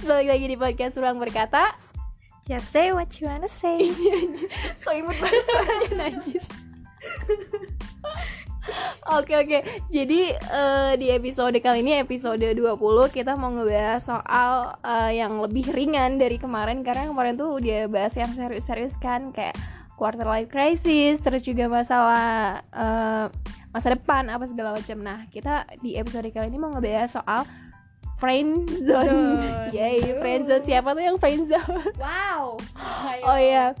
balik lagi di podcast Ruang Berkata. Just say what you wanna say. So imut banget suaranya najis. Oke oke, jadi eh, di episode kali ini episode 20 kita mau ngebahas soal eh, yang lebih ringan dari kemarin. Karena kemarin tuh udah bahas yang serius-serius kan Kayak quarter life crisis, terus juga masalah eh, masa depan apa segala macam. Nah kita di episode kali ini mau ngebahas soal friend zone Zone. Yay, friend zone siapa tuh yang friend zone? Wow Oh iya.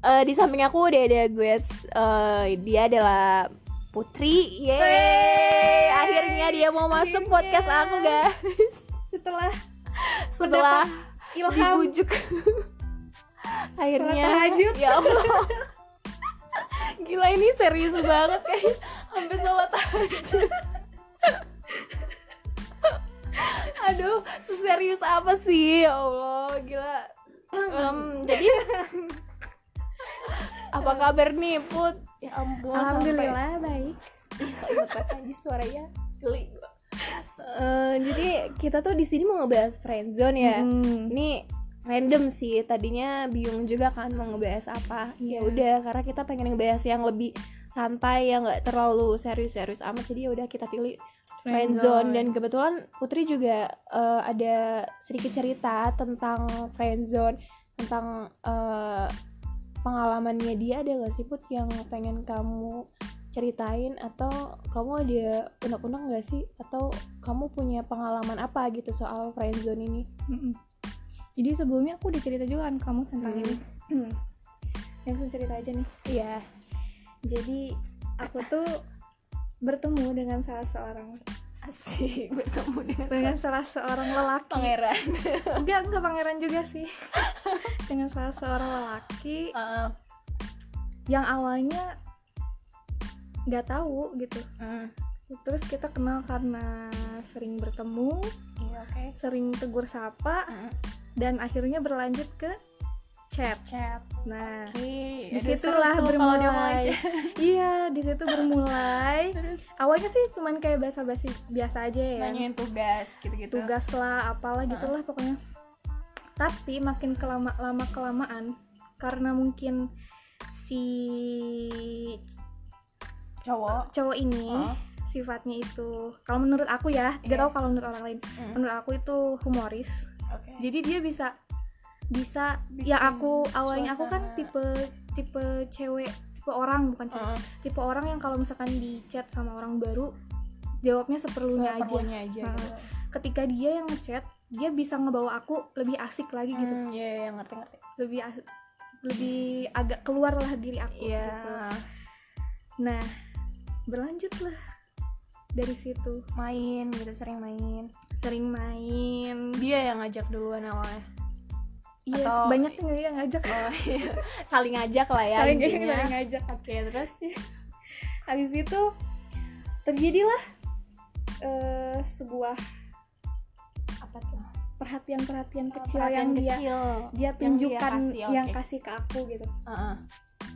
Eh, di samping aku udah ada gue eh, dia adalah Putri. Yeay. Yeay. Akhirnya dia mau masuk Akhirnya. podcast aku, guys. Setelah Setelah ilham dibujuk. Akhirnya tahajud. ya Allah. Gila ini serius banget kayak sampai sholat tahajud. Aduh, seserius apa sih? Ya Allah, gila. Em, jadi apa kabar nih, Put? Ya ampun. Alhamdulillah baik sampai- Ih, so imut banget anjir suaranya. Geli. Eh, jadi kita tuh di sini mau ngebahas friendzone ya. Hmm. Ini random sih. Tadinya bingung juga kan mau ngebahas apa. Ya Iya. udah, karena kita pengen ngebahas yang lebih santai yang nggak terlalu serius-serius amat. Jadi ya udah kita pilih friendzone dan kebetulan Putri juga eh, ada sedikit cerita tentang friendzone tentang eh, pengalamannya dia. Ada gak sih Put yang pengen kamu ceritain? Atau kamu ada unek-unek gak sih? Atau kamu punya pengalaman apa gitu soal friendzone ini? Mm-mm. Jadi sebelumnya aku udah cerita juga kan kamu tentang Hmm. ini. Langsung cerita aja nih. Iya Jadi aku tuh bertemu dengan salah seorang asik bertemu dengan, dengan salah seorang lelaki pangeran enggak enggak pangeran juga sih dengan salah seorang lelaki Heeh. yang awalnya nggak tahu gitu Mm. terus kita kenal karena sering bertemu iya oke sering tegur sapa Mm. dan akhirnya berlanjut ke chat chat nah Oke, di situlah aduh, mulai bermulai. iya di situ bermulai. Terus? Awalnya sih cuman kayak basa-basi biasa aja ya. Nanyain tugas gitu-gitu. Tugas lah apalah gitulah pokoknya. Tapi makin kelama lama kelamaan karena mungkin si cowok. cowok ini Oh. sifatnya itu kalau menurut aku ya gak Iya. tahu kalau menurut orang lain. Mm. menurut aku itu humoris. Oke. Jadi dia bisa bisa Bikin ya aku awalnya aku kan tipe tipe cewek tipe orang bukan cewek Heeh. tipe orang yang kalau misalkan di chat sama orang baru jawabnya seperlunya aja Seperlunya aja Heeh. gitu. ketika dia yang ngechat dia bisa ngebawa aku lebih asik lagi gitu Hmm, iya iya ngerti ngerti. lebih as- lebih agak keluar lah diri aku Iya. gitu. nah berlanjut lah dari situ Main gitu sering main. sering main Dia yang ngajak duluan awalnya. Iya Atau- banyak yang yang ngajak Oh iya. Saling ngajak lah ya Saling saling ngajak Oke, terus habis itu terjadilah eh, sebuah apa tuh? perhatian-perhatian kecil Perhatian yang dia kecil. dia Yang dia tunjukkan kasih, yang kasih ke aku gitu Heeh.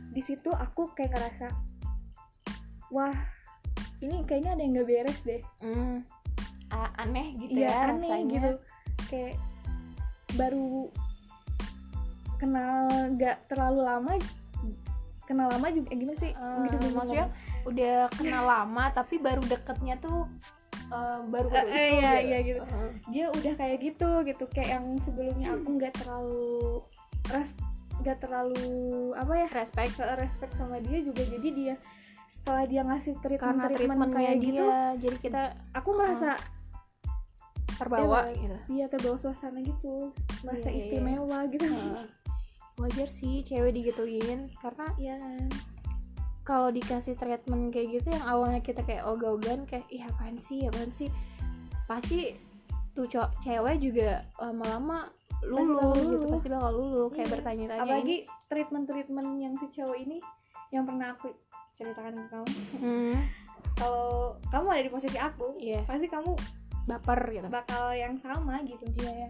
di situ aku kayak ngerasa wah ini kayaknya ada yang nggak beres deh Hmm. A- aneh gitu Iya ya aneh rasanya. gitu kayak baru kenal nggak terlalu lama kenal lama juga eh, gimana sih Eh, Gitu, gitu, maksudnya udah kenal lama tapi baru deketnya tuh baru baru eh, itu iya, gitu. iya, gitu. Heeh. dia udah kayak gitu gitu kayak yang sebelumnya aku nggak terlalu res nggak terlalu apa ya respect respect sama dia juga jadi dia setelah dia ngasih treatment karena treatment kayak dia gitu jadi kita aku merasa terbawa Iya, gitu dia terbawa suasana gitu merasa Iya, iya, iya. istimewa gitu Heeh. Wajar sih cewek digituin karena Iya kan kalau dikasih treatment kayak gitu yang awalnya kita kayak ogah-ogahan kayak ih apaan sih apaan sih? Pasti tuh co- cewek juga lama-lama lulu, bakal gitu pasti bakal lulu kayak Iya. bertanya-tanya. Apalagi treatment treatment yang si cowok ini yang pernah aku ceritakan ke kamu. Hmm, kalau kamu ada di posisi aku iya. pasti kamu baper gitu. bakal yang sama gitu. Iya ya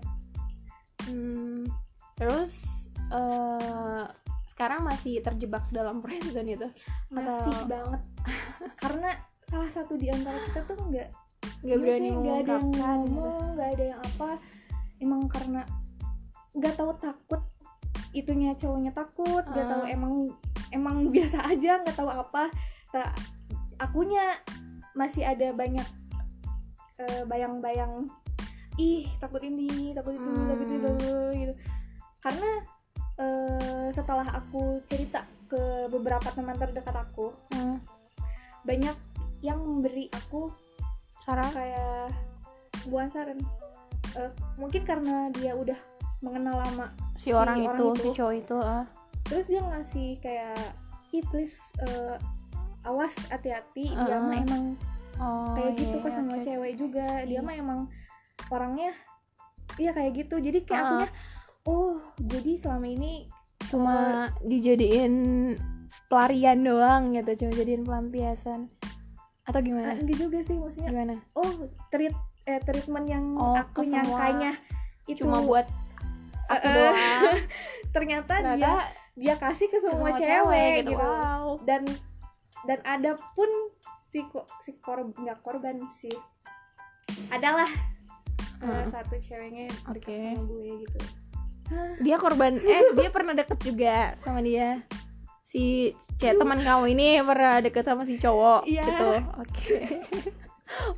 hmm, terus eh sekarang masih terjebak dalam friendzone itu masih Atau- banget karena salah satu di antara kita tuh nggak nggak berani nggak ada yang gitu. ngomong nggak ada yang apa emang karena nggak tahu takut itunya cowoknya takut nggak Ah. tahu emang emang biasa aja nggak tahu apa tak akunya masih ada banyak eh, bayang-bayang ih takut ini takut itu Hmm. takut itu gitu karena eh, setelah aku cerita ke beberapa teman terdekat aku Hmm, banyak yang memberi aku Sarah kayak bukan saran Eh, mungkin karena dia udah mengenal lama si, si orang, orang itu, itu. si cowok itu ah. terus dia ngasih kayak ih please eh, awas hati-hati dia Uh-uh. mah emang oh, kayak gitu iya, ke semua oke. cewek juga dia Iya. mah emang orangnya iya kayak gitu jadi kayak Uh-uh. akunya oh jadi selama ini cuma dijadiin pelarian doang gitu cuma jadiin pelampiasan. Atau ah, gimana enggak juga sih maksudnya gimana? Oh treat eh, treatment yang Oh, aku semua- nyangkanya itu cuma buat aku eh. doang. Ternyata, dia ternyata dia kasih ke ke semua, semua cewek, gitu, wow. Dan dan ada pun si si korban nggak korban sih. Adalah Hmm. satu ceweknya dekat Oke. sama gue gitu dia korban eh dia pernah deket juga sama dia. Si C teman kamu ini pernah deket sama si cowok Iya. gitu. Oke.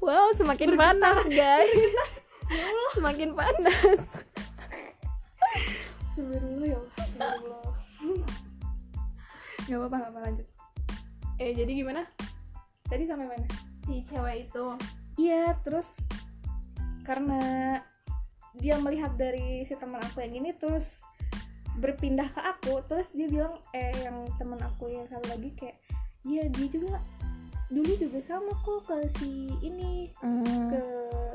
Wow semakin panas guys. Semakin panas. Astagfirullah ya Allah, astagfirullah. Gak apa-apa, gak apa lanjut. Eh jadi gimana? Tadi sampai mana? si cewek itu. Iya, terus Karena dia melihat dari si teman aku yang ini Terus berpindah ke aku Terus dia bilang, eh yang teman aku yang satu lagi kayak Iya dia juga dulu juga sama kok ke si ini Hmm. ke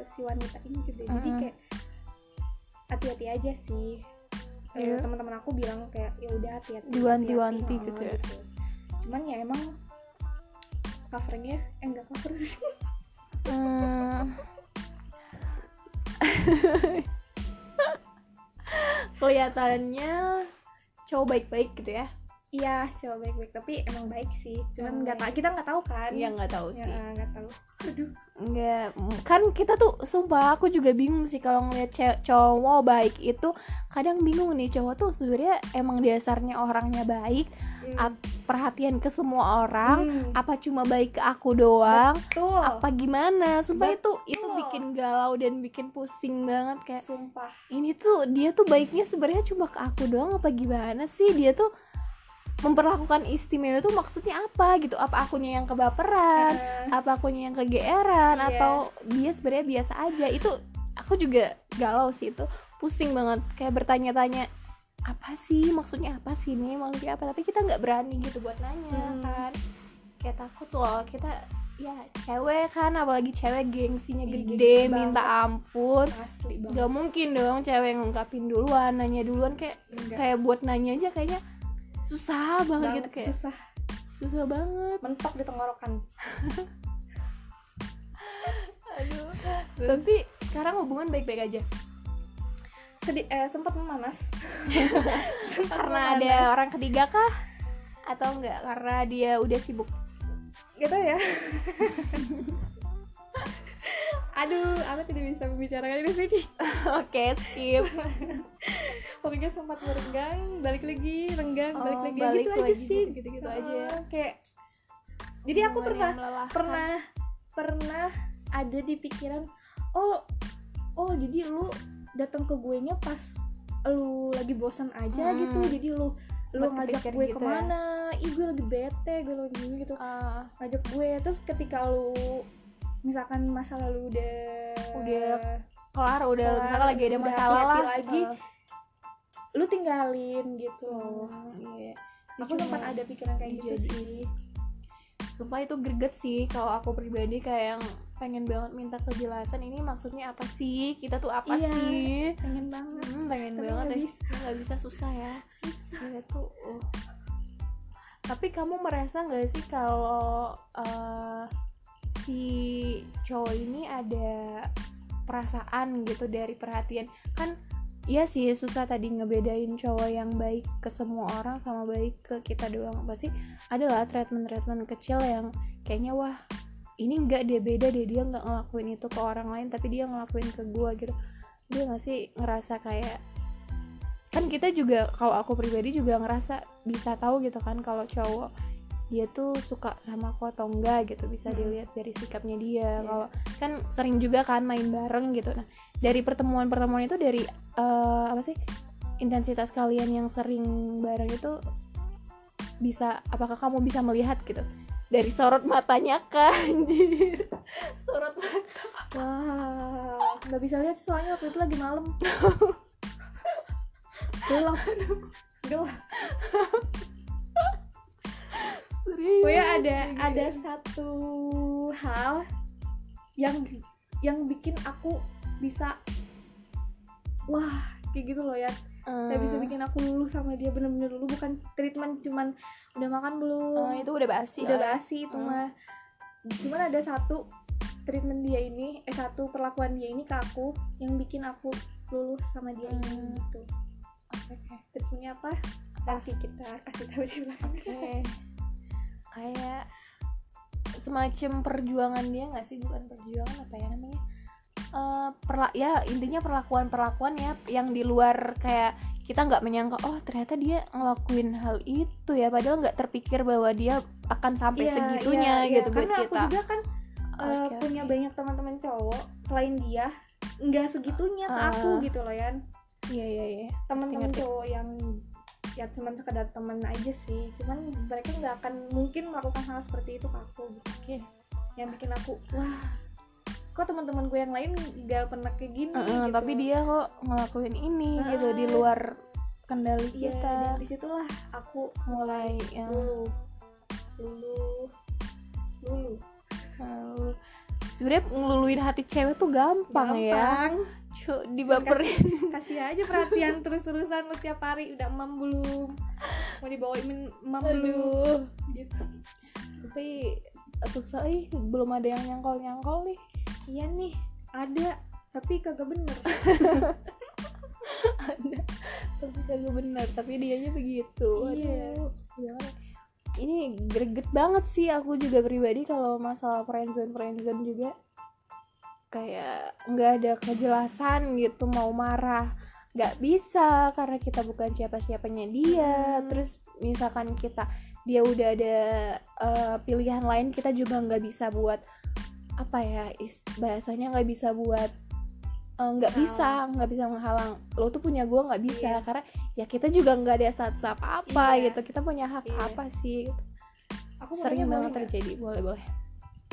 si wanita ini juga jadi Mm-mm. kayak hati-hati aja sih Eh, Iya. teman-teman aku bilang kayak ya udah hati-hati Diwanti-wanti hati-hati, gitu oh, ya. cuman ya emang covernya eh enggak cover sih Hmm. kelihatannya cowok baik-baik gitu ya? Iya coba baik-baik. Tapi emang baik sih. Cuman nggak tahu kita nggak tahu kan? Iya nggak tahu Ya, sih nggak tahu. Aduh. Nggak kan kita tuh sumpah aku juga bingung sih kalau ngeliat cowok baik itu kadang bingung nih. Cowok tuh sebenarnya emang dasarnya orangnya baik Hmm. Perhatian ke semua orang Hmm, apa cuma baik ke aku doang? Betul. Apa gimana? Sumpah itu itu bikin galau dan bikin pusing banget kayak sumpah. ini tuh dia tuh baiknya sebenarnya cuma ke aku doang apa gimana sih? Dia tuh memperlakukan istimewa itu maksudnya apa gitu? Apa akunya yang kebaperan? Eh, apa akunya yang kegeeran? Iya. atau dia sebenarnya biasa aja? Itu aku juga galau sih itu. Pusing banget kayak bertanya-tanya apa sih? Maksudnya apa sih ini? Maksudnya apa? Tapi kita nggak berani gitu buat nanya Hmm. kan. Kayak takut loh kita ya cewek kan apalagi cewek gengsinya Ih, gede gengsi minta ampun. Asli banget. Gak mungkin dong cewek ngungkapin duluan nanya duluan kayak Enggak. kayak buat nanya aja kayaknya susah banget Banget, gitu kayak susah. susah banget. Mentok di tenggorokan. Aduh. Tapi sekarang hubungan baik-baik aja sedih eh, sempat memanas. Sempat karena ada memanas. orang ketiga kah? Atau enggak? Karena dia udah sibuk? Gitu ya. Aduh aku tidak bisa membicarakan ini sini oke skip. Pokoknya sempat merenggang balik lagi renggang balik Oh, lagi. balik gitu aja lagi, sih. gitu, gitu Heeh, aja. kayak jadi aku pernah pernah pernah ada di pikiran oh oh jadi lu datang ke gue nya pas lu lagi bosan aja Hmm. gitu. Jadi lu lu ngajak gue gitu ya. ke mana? Ih gue lagi bete gue lagi gini gitu. Ah, ngajak gue. Terus ketika lu misalkan masa lalu udah Udah kelar udah Kelar, misalkan lagi ada masalah lah. lagi, ah. lu tinggalin gitu. Loh Hmm, iya. aku sempat ada pikiran kayak gitu jadi- sih. Sumpah itu greget sih kalau aku pribadi kayak yang pengen banget minta kejelasan ini maksudnya apa sih? Kita tuh apa Iya. sih? pengen banget. Hmm, pengen Tapi banget nggak bisa. nggak bisa susah ya. Gila tuh uh. tapi kamu merasa nggak sih kalau eh, si cowok ini ada perasaan gitu dari perhatian? Kan Iya sih susah tadi ngebedain cowok yang baik ke semua orang sama baik ke kita doang. Pasti adalah treatment-treatment kecil yang kayaknya wah ini enggak dia beda deh dia nggak ngelakuin itu ke orang lain tapi dia ngelakuin ke gua gitu dia nggak sih ngerasa kayak kan kita juga kalau aku pribadi juga ngerasa bisa tahu gitu kan kalau cowok dia tuh suka sama aku atau enggak gitu bisa Hmm. dilihat dari sikapnya dia Iya. kalau kan sering juga kan main bareng gitu nah dari pertemuan-pertemuan itu dari eh, apa sih intensitas kalian yang sering bareng itu bisa apakah kamu bisa melihat gitu dari sorot matanya kan anjir sorot mata Wah, nggak bisa lihat sih, soalnya waktu itu lagi malam. Gelap. Gelap. serius Pokoknya ada ada satu hal yang yang bikin aku bisa wah kayak gitu loh ya Eh, Kayak bisa bikin aku luluh sama dia bener-bener luluh bukan treatment cuman udah makan belum eh, itu udah basi udah ya. basi itu Hmm. mah cuman ada satu treatment dia ini eh satu perlakuan dia ini ke aku yang bikin aku luluh sama dia ini Hmm. gitu Oke, oke. treatmentnya apa nanti kita kasih tahu di belakang Oke. kayak semacam perjuangan dia nggak sih bukan perjuangan apa ya namanya Eh, perla ya intinya perlakuan perlakuan ya yang di luar kayak kita nggak menyangka oh ternyata dia ngelakuin hal itu ya padahal nggak terpikir bahwa dia akan sampai Iya, segitunya iya, iya. gitu buat karena kita aku juga kan eh, Oke, punya banyak teman-teman cowok selain dia nggak segitunya ke aku Ah. gitu loh ya iya iya iya teman-teman cowok yang ya cuman sekedar temen aja sih cuman mereka nggak akan mungkin melakukan hal seperti itu ke aku gitu. Oke. yang bikin aku wah kok teman-teman gue yang lain nggak pernah kayak gini eh, gitu. tapi dia kok ngelakuin ini gitu di luar kendali iya kita. dan di situlah aku mulai ya, lulu lulu lulu sebenarnya ngeluluin hati cewek tuh gampang, ya. Gampang. Cu, dibaperin. kasih aja perhatian terus-terusan lu tiap hari. Udah emam belum. Mau dibawain emam belum? Gitu. Tapi susah ih belum ada yang nyangkol nyangkol nih iya nih ada tapi kagak bener. Ada tapi kagak benar tapi dianya begitu. Iya. Aduh, ini greget banget sih aku juga pribadi kalau masalah friendzone friendzone juga. Kayak nggak ada kejelasan gitu mau marah nggak bisa karena kita bukan siapa-siapanya dia. Hmm. terus misalkan kita dia udah ada eh, pilihan lain kita juga nggak bisa buat apa ya is- bahasanya nggak bisa buat eh, nggak bisa nggak bisa menghalang lo tuh punya gue nggak bisa Iya. karena ya kita juga nggak ada status apa apa Iya. gitu kita punya hak Iya. apa sih aku sering boleh banget nggak? terjadi boleh boleh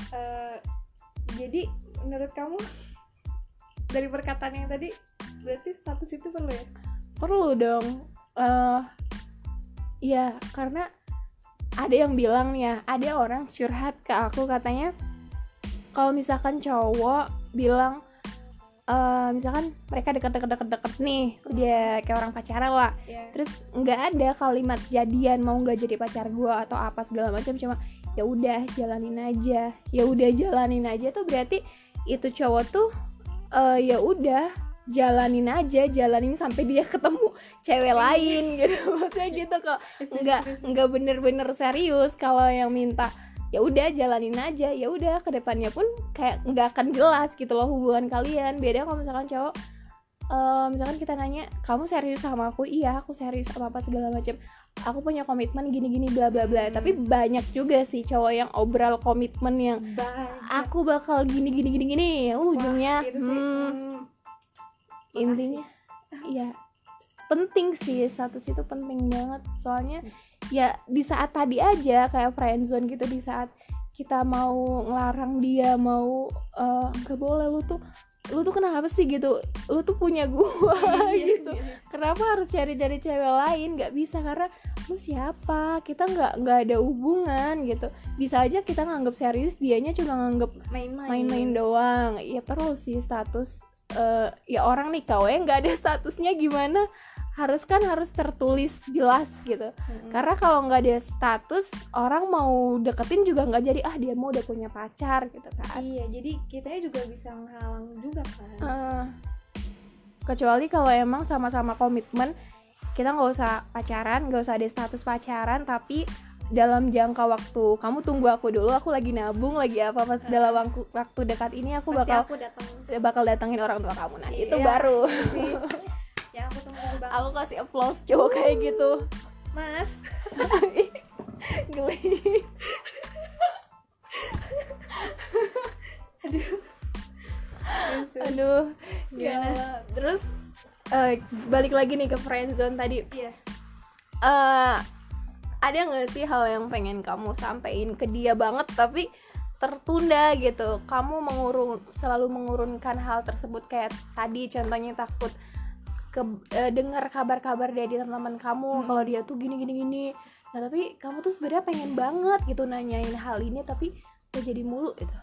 Eh, jadi menurut kamu dari perkataan yang tadi berarti status itu perlu ya perlu dong eh ya karena ada yang bilang nih ya ada orang curhat ke aku katanya kalau misalkan cowok bilang eh misalkan mereka deket-deket-deket nih dia kayak orang pacaran lah. Ya terus nggak ada kalimat jadian mau nggak jadi pacar gue atau apa segala macam cuma ya udah jalanin aja. Ya udah jalanin aja tuh berarti itu cowok tuh eh, ya udah jalanin aja jalanin sampai dia ketemu cewek lain gitu. Maksudnya gitu kok. Nggak nggak bener-bener serius kalau yang minta ya udah jalanin aja. Ya udah ke depannya pun kayak nggak akan jelas gitu loh hubungan kalian. Beda kalau misalkan cowok eh, misalkan kita nanya kamu serius sama aku? Iya aku serius sama apa segala macam aku punya komitmen gini-gini bla bla bla. Hmm. tapi banyak juga sih cowok yang obral komitmen yang banyak. Aku bakal gini gini gini gini. Uh, ujungnya sih. hmm, hmm, intinya ya penting sih status itu penting banget. Soalnya ya di saat tadi aja kayak friendzone gitu di saat kita mau ngelarang dia mau eh, nggak boleh lu tuh lu tuh kenapa sih gitu? Lu tuh punya gua iya, gitu. iya. kenapa harus cari-cari cewek lain? Nggak bisa karena lu siapa? Kita nggak nggak ada hubungan gitu. Bisa aja kita nganggap serius dianya cuma nganggap main-main. doang. Ya perlu sih status eh, ya orang nih kau nggak ada statusnya gimana harus kan harus tertulis jelas gitu. Mm-mm. karena kalau nggak ada status orang mau deketin juga nggak jadi ah dia mau udah punya pacar gitu kan. Iya jadi kitanya juga bisa menghalang juga kan. Eh, kecuali kalau emang sama-sama komitmen kita nggak usah pacaran nggak usah ada status pacaran tapi dalam jangka waktu kamu tunggu aku dulu aku lagi nabung lagi apa pas dalam waktu, waktu dekat ini aku Pasti bakal aku datang. bakal datangin orang tua kamu. Nah itu Iya. baru. sih ya aku kasih applause cowok kayak gitu. Mas. Geli. Aduh. Gimana? ya terus eh, balik lagi nih ke friendzone tadi. Iya. Eh ada nggak sih hal yang pengen kamu sampein ke dia banget tapi tertunda gitu? Kamu mengurung selalu mengurunkan hal tersebut kayak tadi contohnya takut ke eh, dengar kabar-kabar dari teman-teman kamu Hmm. kalau dia tuh gini gini gini. Nah tapi kamu tuh sebenarnya pengen banget gitu nanyain hal ini tapi udah jadi mulu gitu.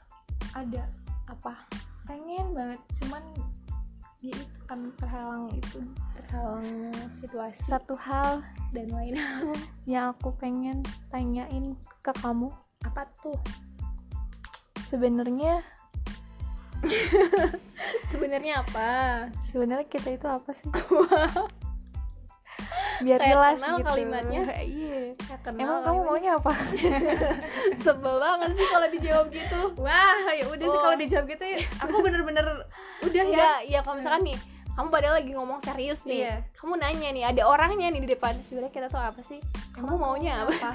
Ada apa? Pengen banget cuman ya itu kan terhalang itu. Terhalang situasi. Satu hal dan lain hal. yang aku pengen tanyain ke kamu. Apa tuh? Sebenarnya sebenarnya apa? Sebenarnya kita itu apa sih? Biar Saya jelas kenal gitu. kalimatnya. iya. Ya, kenal emang kamu kalimatnya. maunya apa? Sebel banget sih kalau dijawab gitu. Wah ya udah sih Oh. kalau dijawab gitu ya, aku bener-bener udah ya. Enggak, ya kalau misalkan nih kamu padahal lagi ngomong serius nih. Iya. kamu nanya nih ada orangnya nih di depan. Sebenarnya kita tuh apa sih? Kamu maunya apa?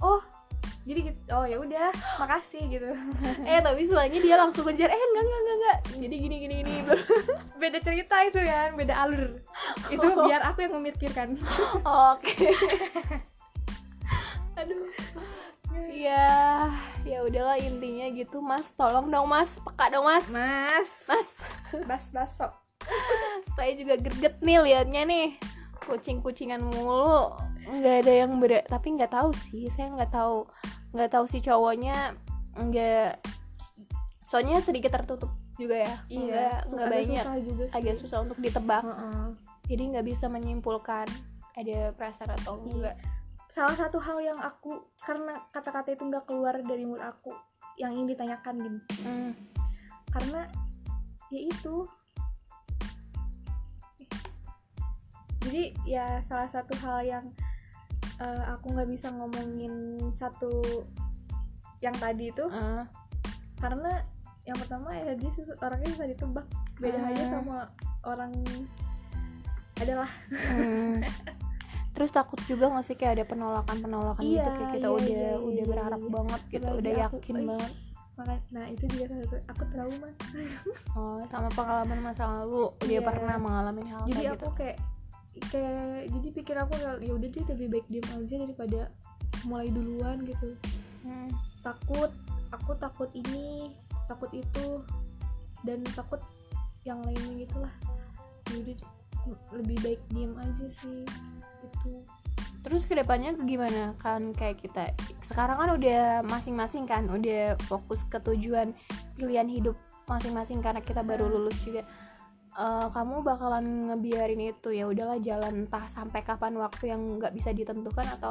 Oh jadi gitu oh ya udah makasih gitu. Eh tapi sebenarnya dia langsung kejar eh enggak enggak enggak enggak. Jadi gini gini gini beda cerita itu kan beda alur. Itu biar aku yang memikirkan. Oke. Aduh. Ya ya udahlah intinya gitu mas. Tolong dong mas. Peka dong mas. Mas. Mas. Bas baso. Saya juga greget nih liatnya nih. Kucing-kucingan mulu. Nggak ada yang ber tapi nggak tahu sih. Saya nggak tahu nggak tahu si cowoknya nggak soalnya sedikit tertutup juga ya nggak nggak agak banyak susah juga sih. agak susah untuk ditebak Heeh. jadi nggak bisa menyimpulkan ada perasaan atau Iya. enggak salah satu hal yang aku karena kata-kata itu nggak keluar dari mulut aku yang ingin ditanyakan gini Hmm. karena ya itu jadi ya salah satu hal yang eh, aku nggak bisa ngomongin satu yang tadi itu Ah. karena yang pertama ya dia orangnya bisa ditebak beda Hmm. aja sama orang adalah Hmm. Terus takut juga gak sih kayak ada penolakan-penolakan gitu Iya, kayak kita iya, udah iya, udah iya, berharap iya. banget gitu, udah aku, yakin banget. maka nah itu juga salah satu aku trauma Oh, sama pengalaman masa lalu dia Iya. pernah mengalami hal jadi kayak aku gitu. kayak kayak jadi pikir aku ya udah deh lebih baik diem aja daripada mulai duluan gitu Hmm. takut aku takut ini takut itu dan takut yang lainnya gitulah ya udah deh, lebih baik diem aja sih gitu Terus ke depannya gimana kan kayak kita sekarang kan udah masing-masing kan udah fokus ke tujuan pilihan hidup masing-masing karena kita baru Hmm. lulus juga. Eh, kamu bakalan ngebiarin itu ya udahlah jalan entah sampai kapan waktu yang nggak bisa ditentukan atau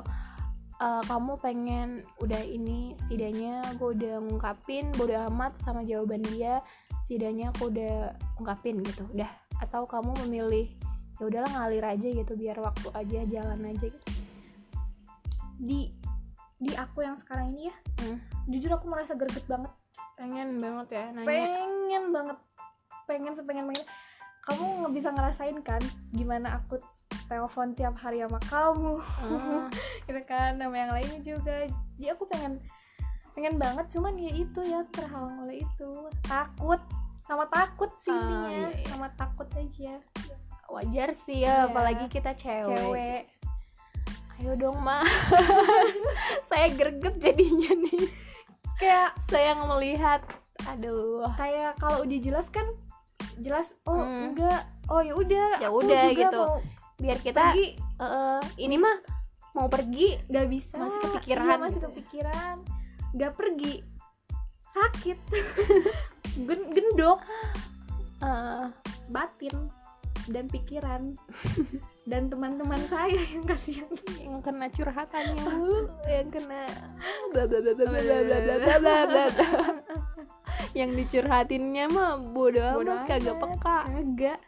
eh, kamu pengen udah ini setidaknya gue udah ngungkapin bodo amat sama jawaban dia setidaknya aku udah ungkapin gitu udah. Atau kamu memilih ya udahlah ngalir aja gitu biar waktu aja jalan aja gitu. Di di aku yang sekarang ini ya Hmm. jujur aku merasa greget banget. Pengen banget ya nanya. Pengen banget. Pengen sepengen pengen kamu nggak bisa ngerasain kan gimana aku telepon tiap hari sama kamu. Hmm. gitu kan sama yang lainnya juga. Jadi aku pengen pengen banget cuman ya itu ya terhalang oleh itu. Takut sama takut sih intinya. iya, iya. sama takut aja. Wajar sih ya Iya. apalagi kita cewek. cewek. Ayo dong mas. Saya greget jadinya nih. Kayak saya melihat aduh. Kayak kalau udah jelas kan jelas oh Hmm. enggak. Oh ya udah Ya udah, gitu. mau biar kita pergi. eh, ini mah mau pergi nggak bisa. Masih kepikiran. Iya, masih kepikiran. Nggak pergi. Sakit. Gen- gendok. Eh, batin dan pikiran dan teman-teman saya yang kasihan yang kena curhatannya yang kena bla bla bla bla bla bla bla bla bla bla bla bla. yang dicurhatinnya mah bodo Bodo amat kagak peka kagak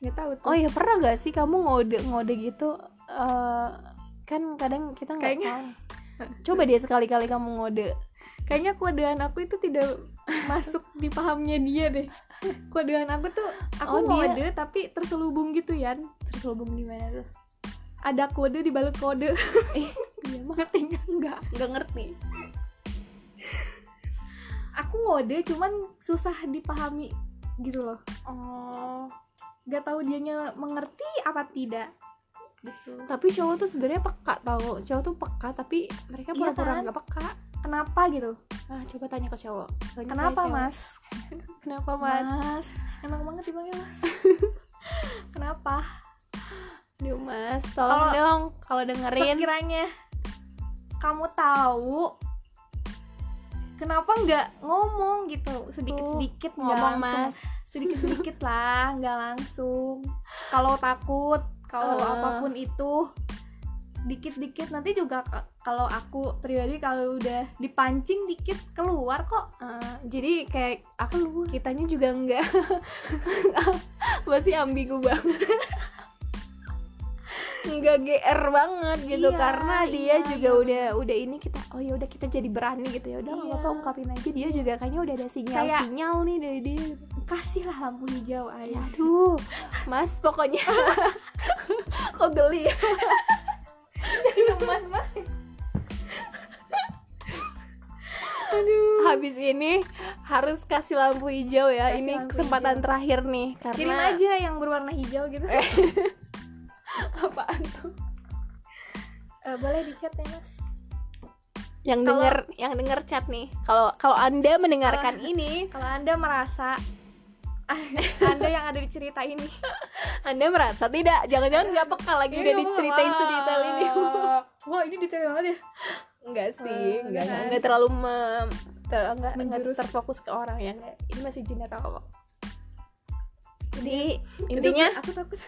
nggak tahu tuh oh ya pernah gak sih kamu ngode ngode gitu eh, kan kadang kita nggak tahu coba dia sekali-kali kamu ngode kayaknya kodean aku itu tidak masuk di pahamnya dia deh. Kodean aku tuh aku Oh, dia- ngode tapi terselubung gitu ya terselubung di mana tuh? Ada kode di balik kode. Eh iya mah ngerti nggak? enggak. Nggak ngerti. Aku ngode cuman susah dipahami gitu loh. Oh. Nggak tahu dianya mengerti apa tidak. Gitu. Tapi cowok tuh sebenarnya peka tau. Cowok tuh peka tapi mereka Iya pura-pura kan? nggak peka kenapa gitu? Ah coba tanya ke cowok. Soalnya kenapa cewek. mas? Kenapa mas? Mas. Enak banget dipanggil mas. Kenapa? Duh mas tolong Kalau- dong kalau dengerin. sekiranya kamu tahu kenapa nggak ngomong gitu? Sedikit sedikit nggak ngomong langsung. Mas. Sedikit sedikit lah nggak langsung. Kalau takut kalau Eh. apa pun itu dikit dikit nanti juga kalau aku pribadi kalau udah dipancing dikit keluar kok. Eh, jadi kayak aku kitanya juga enggak. Masih ambigu banget. Enggak GR banget gitu Iya, karena dia iya, juga iya. udah udah ini kita oh ya udah kita jadi berani gitu ya. Udah Iya. apa-apa ungkapin aja. Dia juga kayaknya udah ada sinyal Kayak- sinyal nih dari dia. kasihlah lampu hijau ayah aduh mas pokoknya. Kok geli habis ini harus kasih lampu hijau ya. Kasih ini kesempatan hijau. terakhir nih karena kirim aja yang berwarna hijau gitu. Apaan tuh? Eh, boleh dicat ya mas? Yang Kalau- denger yang denger chat nih. Kalau kalau anda mendengarkan ini. kalau anda merasa anda yang ada di cerita ini. Anda merasa tidak jangan-jangan nggak peka lagi udah Ini diceritain wah. sedetail ini. wah ini detail banget ya. Enggak sih Eh, enggak enggak. enggak terlalu mem, ter, enggak, enggak Menjurus. terfokus ke orang ya enggak. ini masih general kok. Jadi intinya aku takut.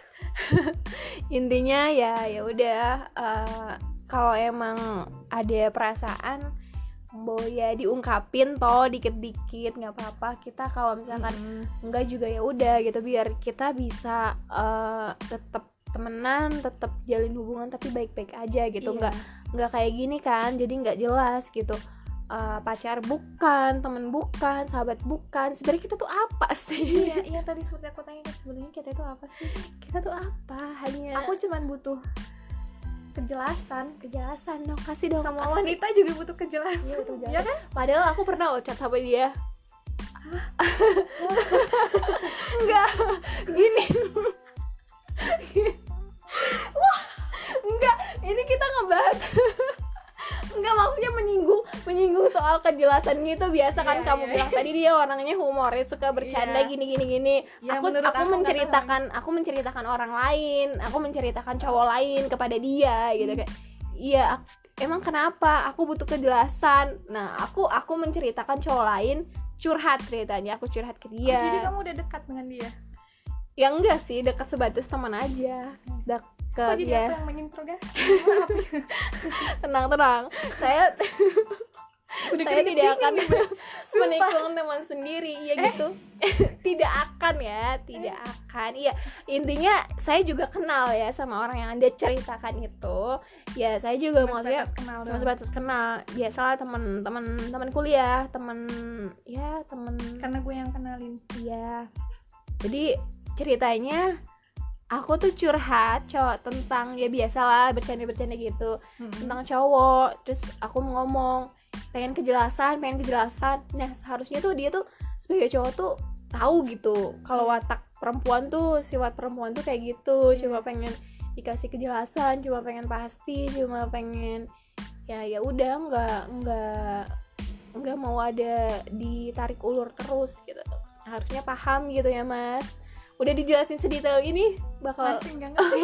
intinya ya ya udah eh, kalau emang ada perasaan mau ya diungkapin toh dikit-dikit nggak apa-apa. Kita kalau misalkan enggak juga ya udah gitu biar kita bisa eh, tetap temenan tetap jalin hubungan tapi baik-baik aja gitu. Iya. nggak nggak kayak gini kan jadi nggak jelas gitu Eh, pacar bukan temen bukan sahabat bukan sebenarnya kita tuh apa sih iya iya tadi seperti aku tanya kan sebenarnya kita itu apa sih kita tuh apa hanya aku cuman butuh kejelasan kejelasan dong kasih dong sama kasih. wanita juga butuh kejelasan Iya, betul, Iya kan Padahal aku pernah loh chat sama dia. Enggak, gini. Wah, enggak. Ini kita ngebahas. Enggak maksudnya menyinggung menyinggung soal kejelasan gitu. Biasa kan Iya, kamu iya, bilang tadi dia orangnya humoris suka bercanda Iya. gini gini gini. Ya, aku menurut aku aku nggak menceritakan aku menceritakan orang lain aku menceritakan cowok lain kepada dia gitu. Kayak iya emang kenapa? Aku butuh kejelasan. Nah aku aku menceritakan cowok lain curhat ceritanya. Aku curhat ke dia. Oh, jadi kamu udah dekat dengan dia? Ya enggak sih dekat sebatas teman aja dekat kok jadi ya aku yang menginterogasi? Tenang tenang. Saya udah saya tidak akan menikung teman sendiri ya gitu. Tidak akan ya tidak akan. Iya intinya saya juga kenal ya sama orang yang anda ceritakan itu. Ya saya juga Cuma maksudnya kenal cuma sebatas kenal. Biasalah teman teman teman kuliah teman ya teman karena gue yang kenalin. Iya. Jadi ceritanya aku tuh curhat cowok tentang ya biasalah bercanda-bercanda gitu. Tentang cowok terus aku ngomong pengen kejelasan pengen kejelasan. Nah seharusnya tuh dia tuh sebagai cowok tuh tahu gitu kalau watak perempuan tuh sifat perempuan tuh kayak gitu. Cuma pengen dikasih kejelasan cuma pengen pasti cuma pengen ya ya udah nggak nggak nggak mau ada ditarik ulur terus gitu. Harusnya paham gitu ya mas udah dijelasin sedetail ini bakal masih nggak ngerti.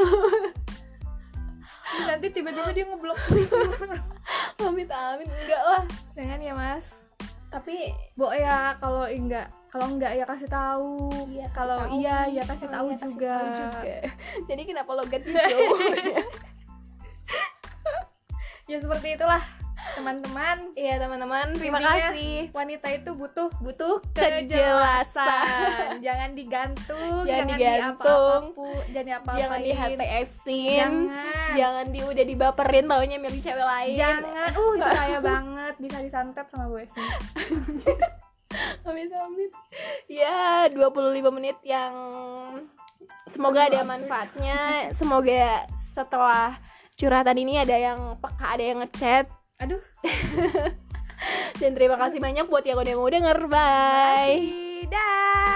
Nanti tiba-tiba dia ngeblok. Amit amit enggak lah. Jangan ya mas. Tapi Bo ya kalau enggak kalau enggak ya kasih tahu. Iya, kasih kalau iya ya kasih tahu iya, kasih juga. tahu juga. Jadi kenapa lo ganti cowok? ya seperti itulah teman-teman Iya teman-teman, terima kasih. wanita itu butuh Butuh kejelasan. jangan digantung Jangan jangan, digantung. diapa-apapu jangan diapa-apain Jangan di HTS-in. jangan Jangan di udah dibaperin taunya milih cewek lain. jangan uh itu kaya banget bisa disantet sama gue sih Amit amit. Ya, 25 menit yang semoga ada manfaatnya. Semoga setelah curhatan ini ada yang peka, ada yang ngechat. Aduh Dan terima kasih banyak buat yang udah mau denger. Bye. Masih. dah